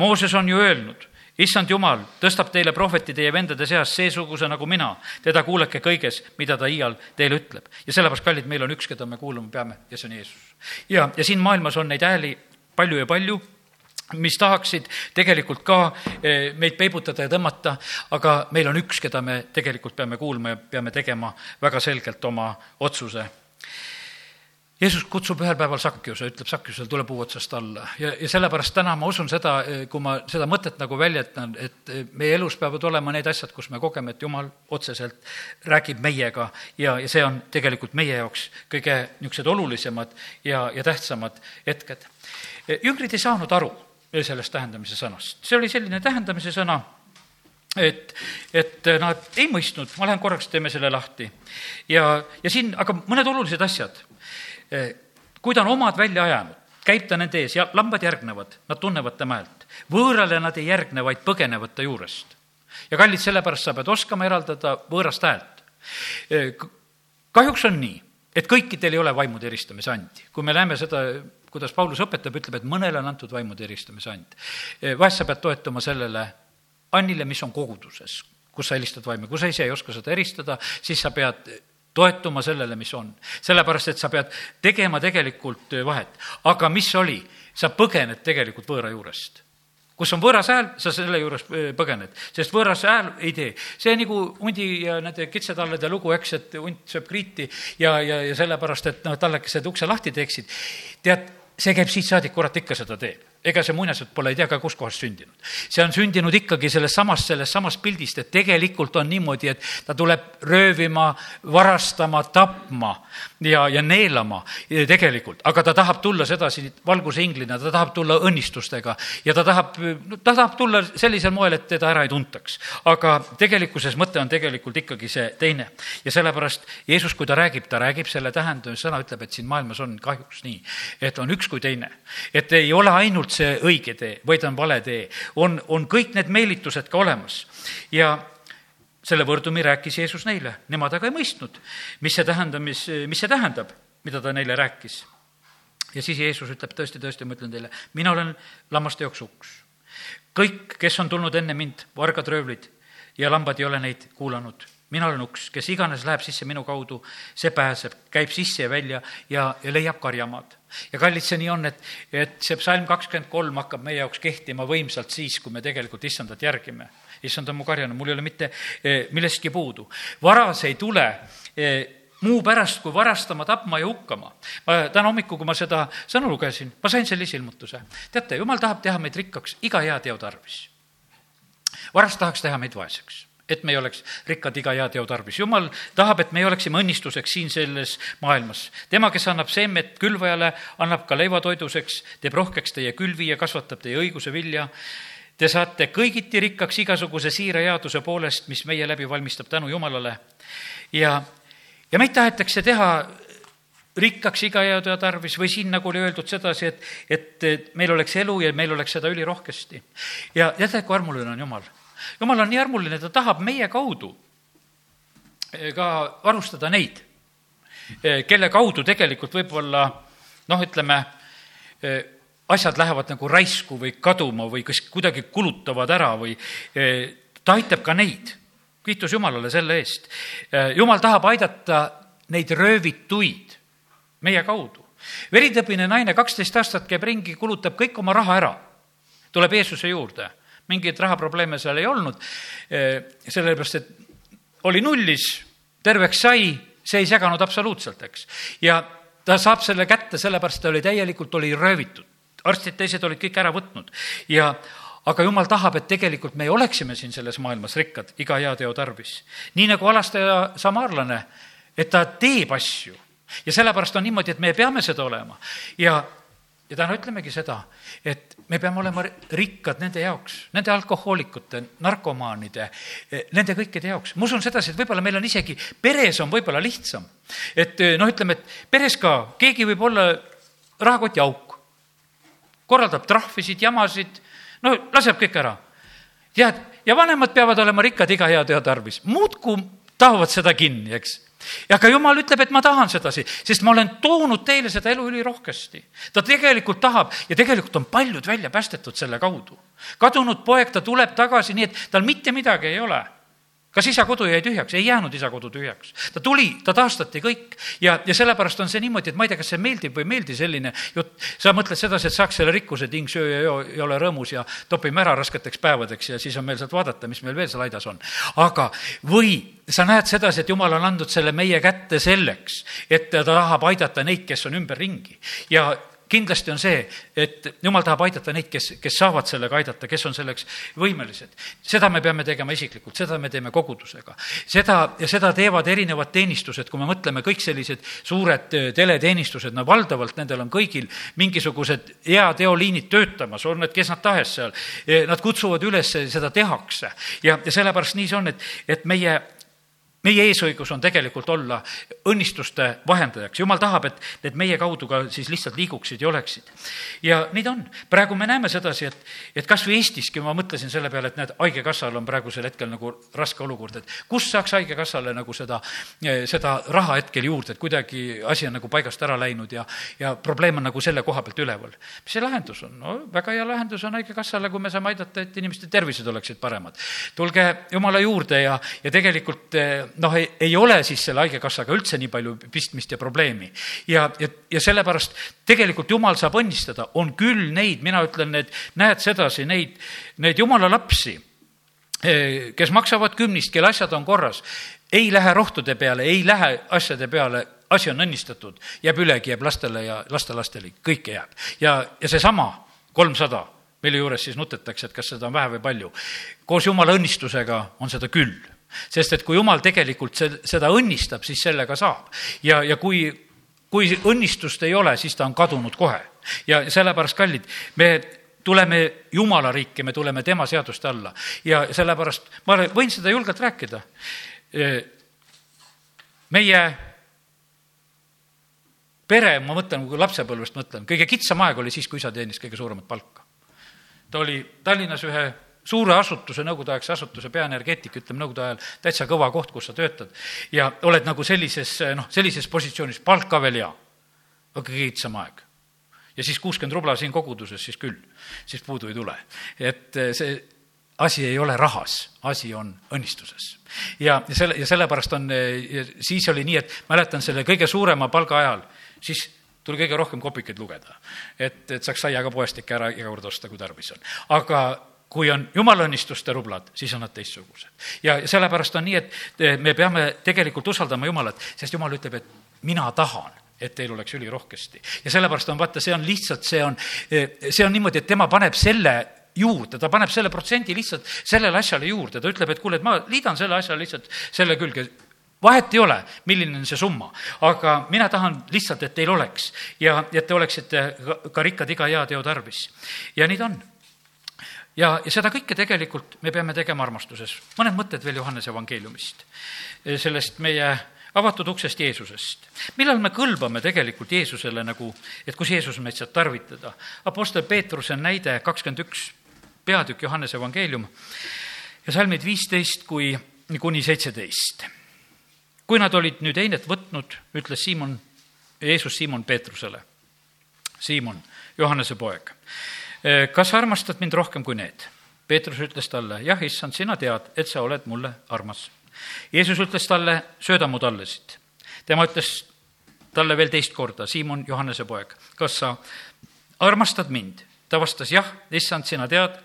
Mooses on ju öelnud, issand Jumal tõstab teile prohveti teie vendade seas seesuguse nagu mina, teda kuulake kõiges, mida ta iial teile ütleb. ja sellepärast, kallid, meil on üks, keda me kuulama peame ja see on Jeesus. ja, ja siin maailmas on neid hääli palju ja palju, mis tahaksid tegelikult ka eh, meid peibutada ja tõmmata, aga meil on üks, keda me tegelikult peame kuulma ja peame tegema väga selgelt oma otsuse Jeesus kutsub ühel päeval Sakkiuse, ütleb Sakkiusel, tule puu otsast alla. ja, ja sellepärast täna ma usun seda, kui ma seda mõtet nagu väljendan, et eh, meie elus peavad olema need asjad, kus me kogeme, et Jumal otseselt räägib meiega ja, ja see on tegelikult meie jaoks kõige niisugused olulisemad ja, ja tähtsamad hetked jüngrid ei saanud aru sellest tähendamise sõnast, see oli selline tähendamise sõna, et, et nad ei mõistnud, ma lähen korraks, teeme selle lahti. ja, ja siin aga mõned olulised asjad. Kui ta on omad välja ajanud, käib ta nende ees ja lambad järgnevad, nad tunnevad tema häält. võõrale nad ei järgne, vaid põgenevad ta juurest. ja kallid, sellepärast sa pead oskama eraldada võõrast häält. kahjuks on nii, et kõikidel ei ole vaimude eristamise andi. kui me näeme seda kuidas Paulus õpetab, ütleb, et mõnele on antud vaimude eristamise and. E, vahest sa pead toetuma sellele annile, mis on koguduses, kus sa helistad vaimu, kui sa ise ei oska seda eristada, siis sa pead toetuma sellele, mis on. sellepärast, et sa pead tegema tegelikult vahet. aga mis oli, sa põgened tegelikult võõra juurest kus on võõras hääl, sa selle juures e, põgened, sest võõras hääl ei tee. see nagu hundi ja nende kitsetallede lugu, eks, et hunt sööb kriiti ja, ja, ja sellepärast, et noh, tallekesed ukse lahti teeksid. tead, see käib siit saadik, kurat ikka seda teeb ega see muinasjutt pole ei tea ka kuskohast sündinud. see on sündinud ikkagi sellest samast, sellest samast pildist, et tegelikult on niimoodi, et ta tuleb röövima, varastama, tapma ja, ja neelama tegelikult, aga ta tahab tulla sedasi valgusinglina, ta tahab tulla õnnistustega ja ta tahab, ta tahab tulla sellisel moel, et teda ära ei tuntaks. aga tegelikkuses mõte on tegelikult ikkagi see teine ja sellepärast Jeesus, kui ta räägib, ta räägib selle tähendamise sõna, ütleb, et siin maailmas on kahjuks nii, et on üks kui teine. et ei ole ainult see õige tee, vaid on vale tee. on, on kõik need meelitused ka olemas ja selle võrdumi rääkis Jeesus neile, nemad aga ei mõistnud, mis see tähendab, mis, mis see tähendab, mida ta neile rääkis. ja siis Jeesus ütleb tõesti, tõesti, ma ütlen teile, mina olen lammaste jaoks uks. kõik, kes on tulnud enne mind, vargad, röövlid ja lambad ei ole neid kuulanud mina olen uks, kes iganes läheb sisse minu kaudu, see pääseb, käib sisse ja välja ja, ja leiab karjamaad. ja kallid, see nii on, et, et see psalm kakskümmend kolm hakkab meie jaoks kehtima võimsalt siis, kui me tegelikult issandat järgime. issand on mu karjane, mul ei ole mitte eh, millestki puudu. varas ei tule eh, muu pärast, kui varastama, tapma ja hukkama. ma täna hommikul, kui ma seda sõna lugesin, ma sain sellise ilmutuse. teate, jumal tahab teha meid rikkaks iga hea teo tarvis. varast tahaks teha meid vaeseks et me ei oleks rikkad iga hea teo tarvis. jumal tahab, et me oleksime õnnistuseks siin selles maailmas. tema, kes annab seemet külvajale, annab ka leivatoiduseks, teeb rohkeks teie külvi ja kasvatab teie õiguse vilja. Te saate kõigiti rikkaks igasuguse siira headuse poolest, mis meie läbi valmistab tänu Jumalale. ja, ja meid tahetakse teha rikkaks iga hea töö tarvis või siin, nagu oli öeldud sedasi, et, et meil oleks elu ja meil oleks seda ülirohkesti. ja teate, kui armuline on Jumal jumal on nii armuline, ta tahab meie kaudu eh, ka varustada neid, eh, kelle kaudu tegelikult võib-olla noh, ütleme, eh, asjad lähevad nagu raisku või kaduma või kas kuidagi kulutavad ära või ta aitab ka neid. kiitus Jumalale selle eest. Jumal tahab aidata neid röövituid meie kaudu. veritõbine naine, kaksteist aastat käib ringi, kulutab kõik oma raha ära, tuleb Jeesuse juurde mingeid rahaprobleeme seal ei olnud, eh, sellepärast et oli nullis, terveks sai, see ei seganud absoluutselt, eks. ja ta saab selle kätte, sellepärast ta oli täielikult, oli röövitud. arstid teised olid kõik ära võtnud ja aga jumal tahab, et tegelikult me oleksime siin selles maailmas rikkad iga hea teo tarvis. nii nagu alastaja samaarlane, et ta teeb asju ja sellepärast on niimoodi, et me peame seda olema ja ja täna ütlemegi seda, et me peame olema rikkad nende jaoks, nende alkohoolikute, narkomaanide, nende kõikide jaoks. ma usun sedasi, et võib-olla meil on isegi, peres on võib-olla lihtsam. et noh, ütleme, et peres ka, keegi võib olla rahakoti auk, korraldab trahvisid, jamasid, no laseb kõik ära. tead, ja vanemad peavad olema rikkad iga hea töö tarvis, muudkui tahavad seda kinni, eks ja ka jumal ütleb, et ma tahan sedasi, sest ma olen toonud teile seda elu ülirohkesti. ta tegelikult tahab ja tegelikult on paljud välja päästetud selle kaudu. kadunud poeg, ta tuleb tagasi nii, et tal mitte midagi ei ole kas isa kodu jäi tühjaks? ei jäänud isa kodu tühjaks. ta tuli, ta taastati kõik ja, ja sellepärast on see niimoodi, et ma ei tea, kas see meeldib või ei meeldi selline jutt. sa mõtled sedasi, et saaks selle rikkuse, ting, söö ja joo ja ole rõõmus ja topime ära rasketeks päevadeks ja siis on meil sealt vaadata, mis meil veel seal aidas on. aga, või sa näed sedasi, et jumal on andnud selle meie kätte selleks, et ta tahab aidata neid, kes on ümberringi ja kindlasti on see, et jumal tahab aidata neid, kes, kes saavad sellega aidata, kes on selleks võimelised. seda me peame tegema isiklikult, seda me teeme kogudusega. seda, ja seda teevad erinevad teenistused, kui me mõtleme, kõik sellised suured äh, teleteenistused, no valdavalt nendel on kõigil mingisugused heateoliinid töötamas, on need kes nad tahes seal. Nad kutsuvad üles, seda tehakse ja, ja sellepärast nii see on, et, et meie meie eesõigus on tegelikult olla õnnistuste vahendajaks, jumal tahab, et need meie kaudu ka siis lihtsalt liiguksid ja oleksid. ja ta on, praegu me näeme sedasi, et, et kas või Eestiski ma mõtlesin selle peale, et näed, Haigekassal on praegusel hetkel nagu raske olukord, et kust saaks Haigekassale nagu seda, seda raha hetkel juurde, et kuidagi asi on nagu paigast ära läinud ja, ja probleem on nagu selle koha pealt üleval. mis see lahendus on? no väga hea lahendus on Haigekassale, kui me saame aidata, et inimeste tervised oleksid paremad. tulge Jumala juurde ja, ja tegelikult noh, ei, ole siis selle Haigekassaga üldse nii palju pistmist ja probleemi. ja, ja, ja sellepärast tegelikult Jumal saab õnnistada, on küll neid, mina ütlen, et näed sedasi, neid, neid Jumala lapsi, eh, kes maksavad kümnist, kelle asjad on korras, ei lähe rohtude peale, ei lähe asjade peale, asi on õnnistatud, jääb ülegi, jääb lastele ja lastelastele, kõike jääb. ja, ja seesama kolmsada, mille juures siis nutetakse, et kas seda on vähe või palju. koos jumala õnnistusega on seda küll sest et kui jumal tegelikult seda õnnistab, siis sellega saab. ja, ja kui, kui õnnistust ei ole, siis ta on kadunud kohe. ja sellepärast, kallid, me tuleme Jumala riiki, me tuleme tema seaduste alla ja sellepärast ma võin seda julgelt rääkida. meie pere, ma mõtlen, kui lapsepõlvest mõtlen, kõige kitsam aeg oli siis, kui isa teenis kõige suuremat palka. ta oli Tallinnas ühe suure asutuse, nõukogudeaegse asutuse peaenergeetik, ütleme nõukogude ajal täitsa kõva koht, kus sa töötad. ja oled nagu sellises, noh, sellises positsioonis, palk ka veel hea. aga kõige kitsam aeg ja siis kuuskümmend rubla siin koguduses, siis küll, siis puudu ei tule. et eh, see asi ei ole rahas, asi on õnnistuses. ja, ja selle, ja sellepärast on, eh, siis oli nii, et mäletan selle kõige suurema palga ajal, siis tuli kõige rohkem kopikaid lugeda. et, et saaks saia ka poest ikka ära iga kord osta, kui tarvis on. aga kui on jumala õnnistuste rublad, siis on nad teistsugused. ja sellepärast on nii, et eh, me peame tegelikult usaldama Jumalat, sest Jumal ütleb, et mina tahan et teil oleks ülirohkesti. ja sellepärast on, vaata, see on lihtsalt, see on, see on niimoodi, et tema paneb selle juurde, ta paneb selle protsendi lihtsalt sellele asjale juurde, ta ütleb, et kuule, et ma liidan selle asja lihtsalt selle külge, vahet ei ole, milline on see summa, aga mina tahan lihtsalt, et teil oleks ja, et te oleksite ka rikkad iga hea teo tarvis. ja nii ta on. Ja, ja seda kõike tegelikult me peame tegema armastuses. mõned mõtted veel Johannese evangeeliumist, sellest meie avatud uksest Jeesusest. millal me kõlbame tegelikult Jeesusele nagu, et kus Jeesus meid saab tarvitada? Apostel Peetruse näide kakskümmend üks peatükk Johannese evangeelium ja salmid viisteist kui kuni seitseteist. kui nad olid nüüd heinet võtnud, ütles Siimon, Jeesus Siimon Peetrusele, Siimon, Johannese poeg, kas sa armastad mind rohkem kui need? Peetrus ütles talle, jah, issand, sina tead, et sa oled mulle armas Jeesus ütles talle, sööda mu tallesid. tema ütles talle veel teist korda, Siimon, Johannese poeg, kas sa armastad mind? ta vastas, jah, issand, sina tead,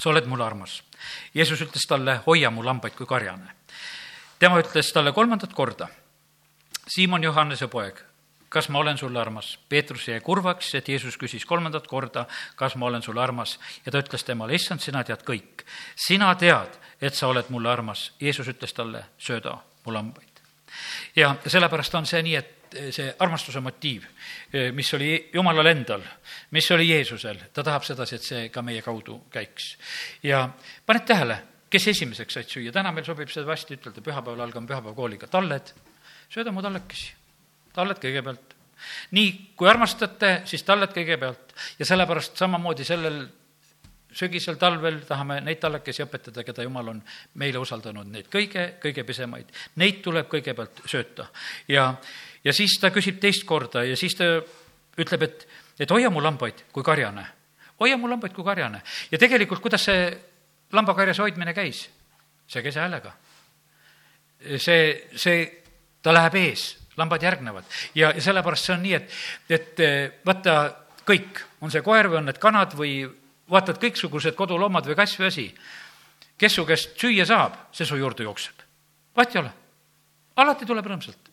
sa oled mulle armas. Jeesus ütles talle, hoia mu lambaid kui karjane. tema ütles talle kolmandat korda, Siimon, Johannese poeg, kas ma olen sulle armas? Peetrus jäi kurvaks, et Jeesus küsis kolmandat korda, kas ma olen sulle armas ja ta ütles temale, issand, sina tead kõik. sina tead, et sa oled mulle armas. Jeesus ütles talle, sööda mu lambaid. ja sellepärast on see nii, et see armastuse motiiv, mis oli Jumalal endal, mis oli Jeesusel, ta tahab sedasi, et see ka meie kaudu käiks. ja paned tähele, kes esimeseks said süüa, täna meil sobib seda hästi ütelda, pühapäeval algame pühapäevakooliga, talled, sööda mu tallekesi, talled kõigepealt nii, kui armastate, siis talled kõigepealt ja sellepärast samamoodi sellel sügisel, talvel tahame neid tallekesi õpetada, keda Jumal on meile usaldanud, neid kõige, kõige pisemaid. Neid tuleb kõigepealt sööta. ja, ja siis ta küsib teist korda ja siis ta ütleb, et, et hoia mu lambaid kui karjane. hoia mu lambaid kui karjane. ja tegelikult, kuidas see lambakarjas hoidmine käis? see käis häälega. see, see, ta läheb ees, lambad järgnevad ja, ja sellepärast see on nii, et, et vaata, kõik, on see koer või on need kanad või vaatad kõiksugused koduloomad või kass või asi, kes su käest süüa saab, see su juurde jookseb. vahet ei ole. alati tuleb rõõmsalt.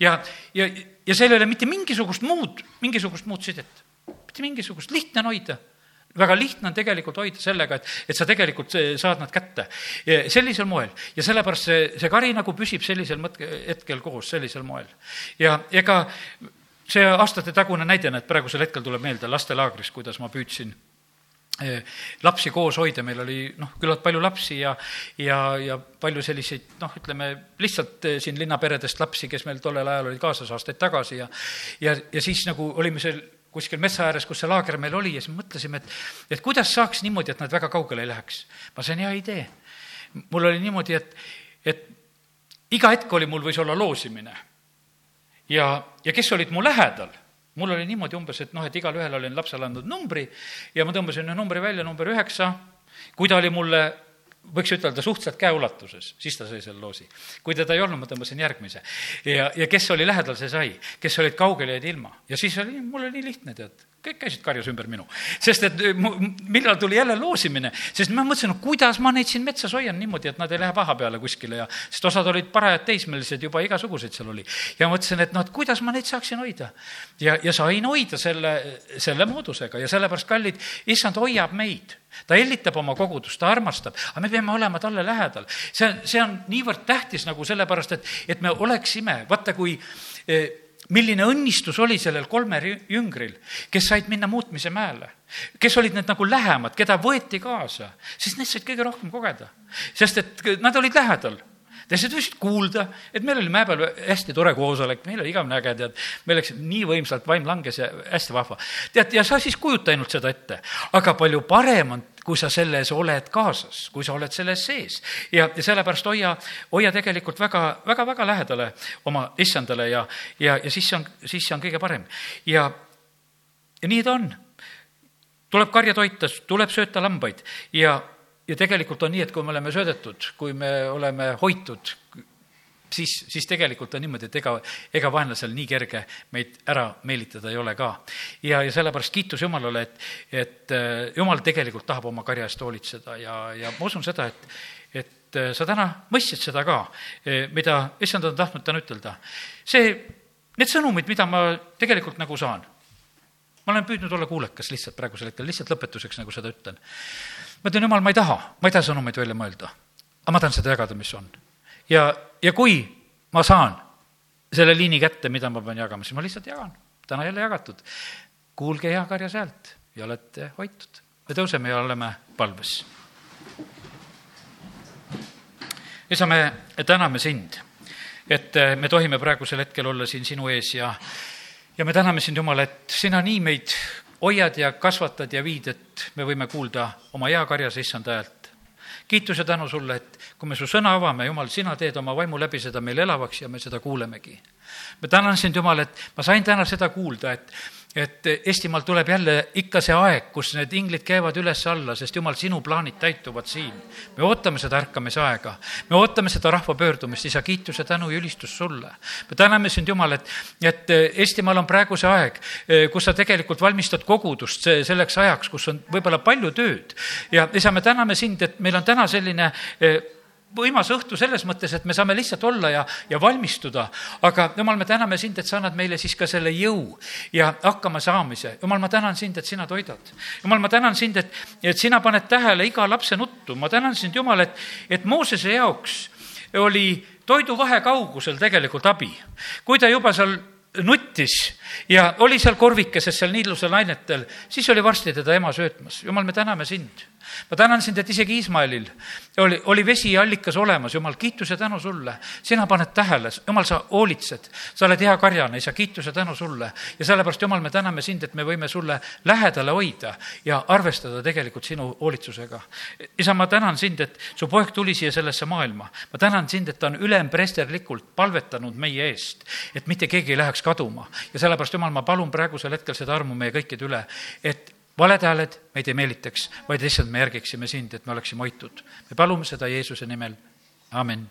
ja, ja, ja seal ei ole mitte mingisugust muud, mingisugust muud sidet. mitte mingisugust, lihtne on hoida väga lihtne on tegelikult hoida sellega, et, et sa tegelikult saad nad kätte. sellisel moel ja sellepärast see, see kari nagu püsib sellisel mõt-, hetkel koos, sellisel moel. ja ega see aastatetagune näide, näed, praegusel hetkel tuleb meelde lastelaagris, kuidas ma püüdsin Eh, lapsi koos hoida, meil oli noh, küllalt palju lapsi ja, ja, ja palju selliseid noh, ütleme lihtsalt eh, siin linnaperedest lapsi, kes meil tollel ajal olid kaasas aastaid tagasi ja ja, ja siis nagu olime seal kuskil metsa ääres, kus see laager meil oli ja siis mõtlesime, et, et kuidas saaks niimoodi, et nad väga kaugele ei läheks. ma sain hea idee. mul oli niimoodi, et, et iga hetk oli mul, võis olla loosimine. ja, ja kes olid mu lähedal mul oli niimoodi umbes, et noh, et igalühel olin lapsele andnud numbri ja ma tõmbasin ühe numbri välja, number üheksa, kui ta oli mulle võiks ütelda suhteliselt käeulatuses, siis ta sai selle loosi. kui teda ei olnud, ma tõmbasin järgmise. ja, ja kes oli lähedal, see sai, kes olid kaugel, jäid ilma. ja siis oli, mul oli lihtne, tead kõik käisid karjus ümber minu. sest et millal tuli jälle loosimine, sest ma mõtlesin, no kuidas ma neid siin metsas hoian niimoodi, et nad ei lähe paha peale kuskile ja, sest osad olid parajad teismelised, juba igasuguseid seal oli. ja mõtlesin, et noh, et kuidas ma neid saaksin hoida. ja, ja sain hoida selle, selle moodusega ja sellepärast, kallid, issand hoiab meid ta hellitab oma kogudust, ta armastab, aga me peame olema talle lähedal. see on, see on niivõrd tähtis nagu sellepärast, et, et me oleksime, vaata kui eh, milline õnnistus oli sellel kolmel jüngril, kes said minna muutmise mäele, kes olid need nagu lähemad, keda võeti kaasa, siis need said kõige rohkem kogeda, sest et nad olid lähedal. Teised võisid kuulda, et meil oli mäe peal hästi tore koosolek, meil oli igavene äge, tead, meil läks nii võimsalt, vaim langes ja hästi vahva. tead, ja sa siis kujuta ainult seda ette, aga palju parem on kui sa selles oled kaasas, kui sa oled selles sees. ja, ja sellepärast hoia, hoia tegelikult väga, väga, väga lähedale oma issandale ja, ja, ja siis see on, siis see on kõige parem. ja, ja nii ta on. tuleb karja toita, tuleb sööta lambaid ja, ja tegelikult on nii, et kui me oleme söödetud, kui me oleme hoitud, siis, siis tegelikult on niimoodi, et ega, ega vaenlasel nii kerge meid ära meelitada ei ole ka. ja, ja sellepärast kiitus Jumalale, et, et äh, Jumal tegelikult tahab oma karja eest hoolitseda ja, ja ma usun seda, et, et äh, sa täna mõistsid seda ka, äh, mida issand on tahtnud täna ütelda. see, need sõnumid, mida ma tegelikult nagu saan, ma olen püüdnud olla kuulekas lihtsalt praegusel hetkel, lihtsalt lõpetuseks nagu seda ütlen. ma ütlen, jumal, ma ei taha, ma ei taha sõnumeid välja mõelda, aga ma tahan seda jagada, mis on ja, ja kui ma saan selle liini kätte, mida ma pean jagama, siis ma lihtsalt jagan. täna jälle jagatud. kuulge hea karjas häält ja olete hoitud. me tõuseme ja oleme palves. isa, me täname sind, et me tohime praegusel hetkel olla siin sinu ees ja, ja me täname sind, Jumal, et sina nii meid hoiad ja kasvatad ja viid, et me võime kuulda oma hea karjas issand häält kiitus ja tänu sulle, et kui me su sõna avame, Jumal, sina teed oma vaimu läbi seda meil elavaks ja me seda kuulemegi. Ma tänan sind, Jumal, et ma sain täna seda kuulda, et et Eestimaal tuleb jälle ikka see aeg, kus need inglid käivad üles-alla, sest jumal, sinu plaanid täituvad siin. me ootame seda ärkamisaega, me ootame seda rahva pöördumist, isa, kiitus ja tänu ja ülistus sulle. me täname sind, Jumal, et, et Eestimaal on praegu see aeg, kus sa tegelikult valmistad kogudust selleks ajaks, kus on võib-olla palju tööd. ja isa, me täname sind, et meil on täna selline võimas õhtu selles mõttes, et me saame lihtsalt olla ja, ja valmistuda. aga jumal, me täname sind, et sa annad meile siis ka selle jõu ja hakkamasaamise. jumal, ma tänan sind, et sina toidad. jumal, ma tänan sind, et, et sina paned tähele iga lapse nuttu. ma tänan sind, Jumal, et, et Moosese jaoks oli toiduvahe kaugusel tegelikult abi. kui ta juba seal nuttis ja oli seal korvikeses seal niidlusel ainetel, siis oli varsti teda ema söötmas. jumal, me täname sind ma tänan sind, et isegi Iismaelil oli, oli vesiallikas olemas, jumal, kiitus ja tänu sulle. sina paned tähele, jumal, sa hoolitsed, sa oled hea karjane, isa, kiitus ja tänu sulle. ja sellepärast, jumal, me täname sind, et me võime sulle lähedale hoida ja arvestada tegelikult sinu hoolitsusega. isa, ma tänan sind, et su poeg tuli siia sellesse maailma. ma tänan sind, et ta on ülempresterlikult palvetanud meie eest, et mitte keegi ei läheks kaduma. ja sellepärast, jumal, ma palun praegusel hetkel seda armu meie kõikide üle, et valed hääled meid ei meelitaks, vaid lihtsalt me järgiksime sind, et me oleksime hoitud. me palume seda Jeesuse nimel, amin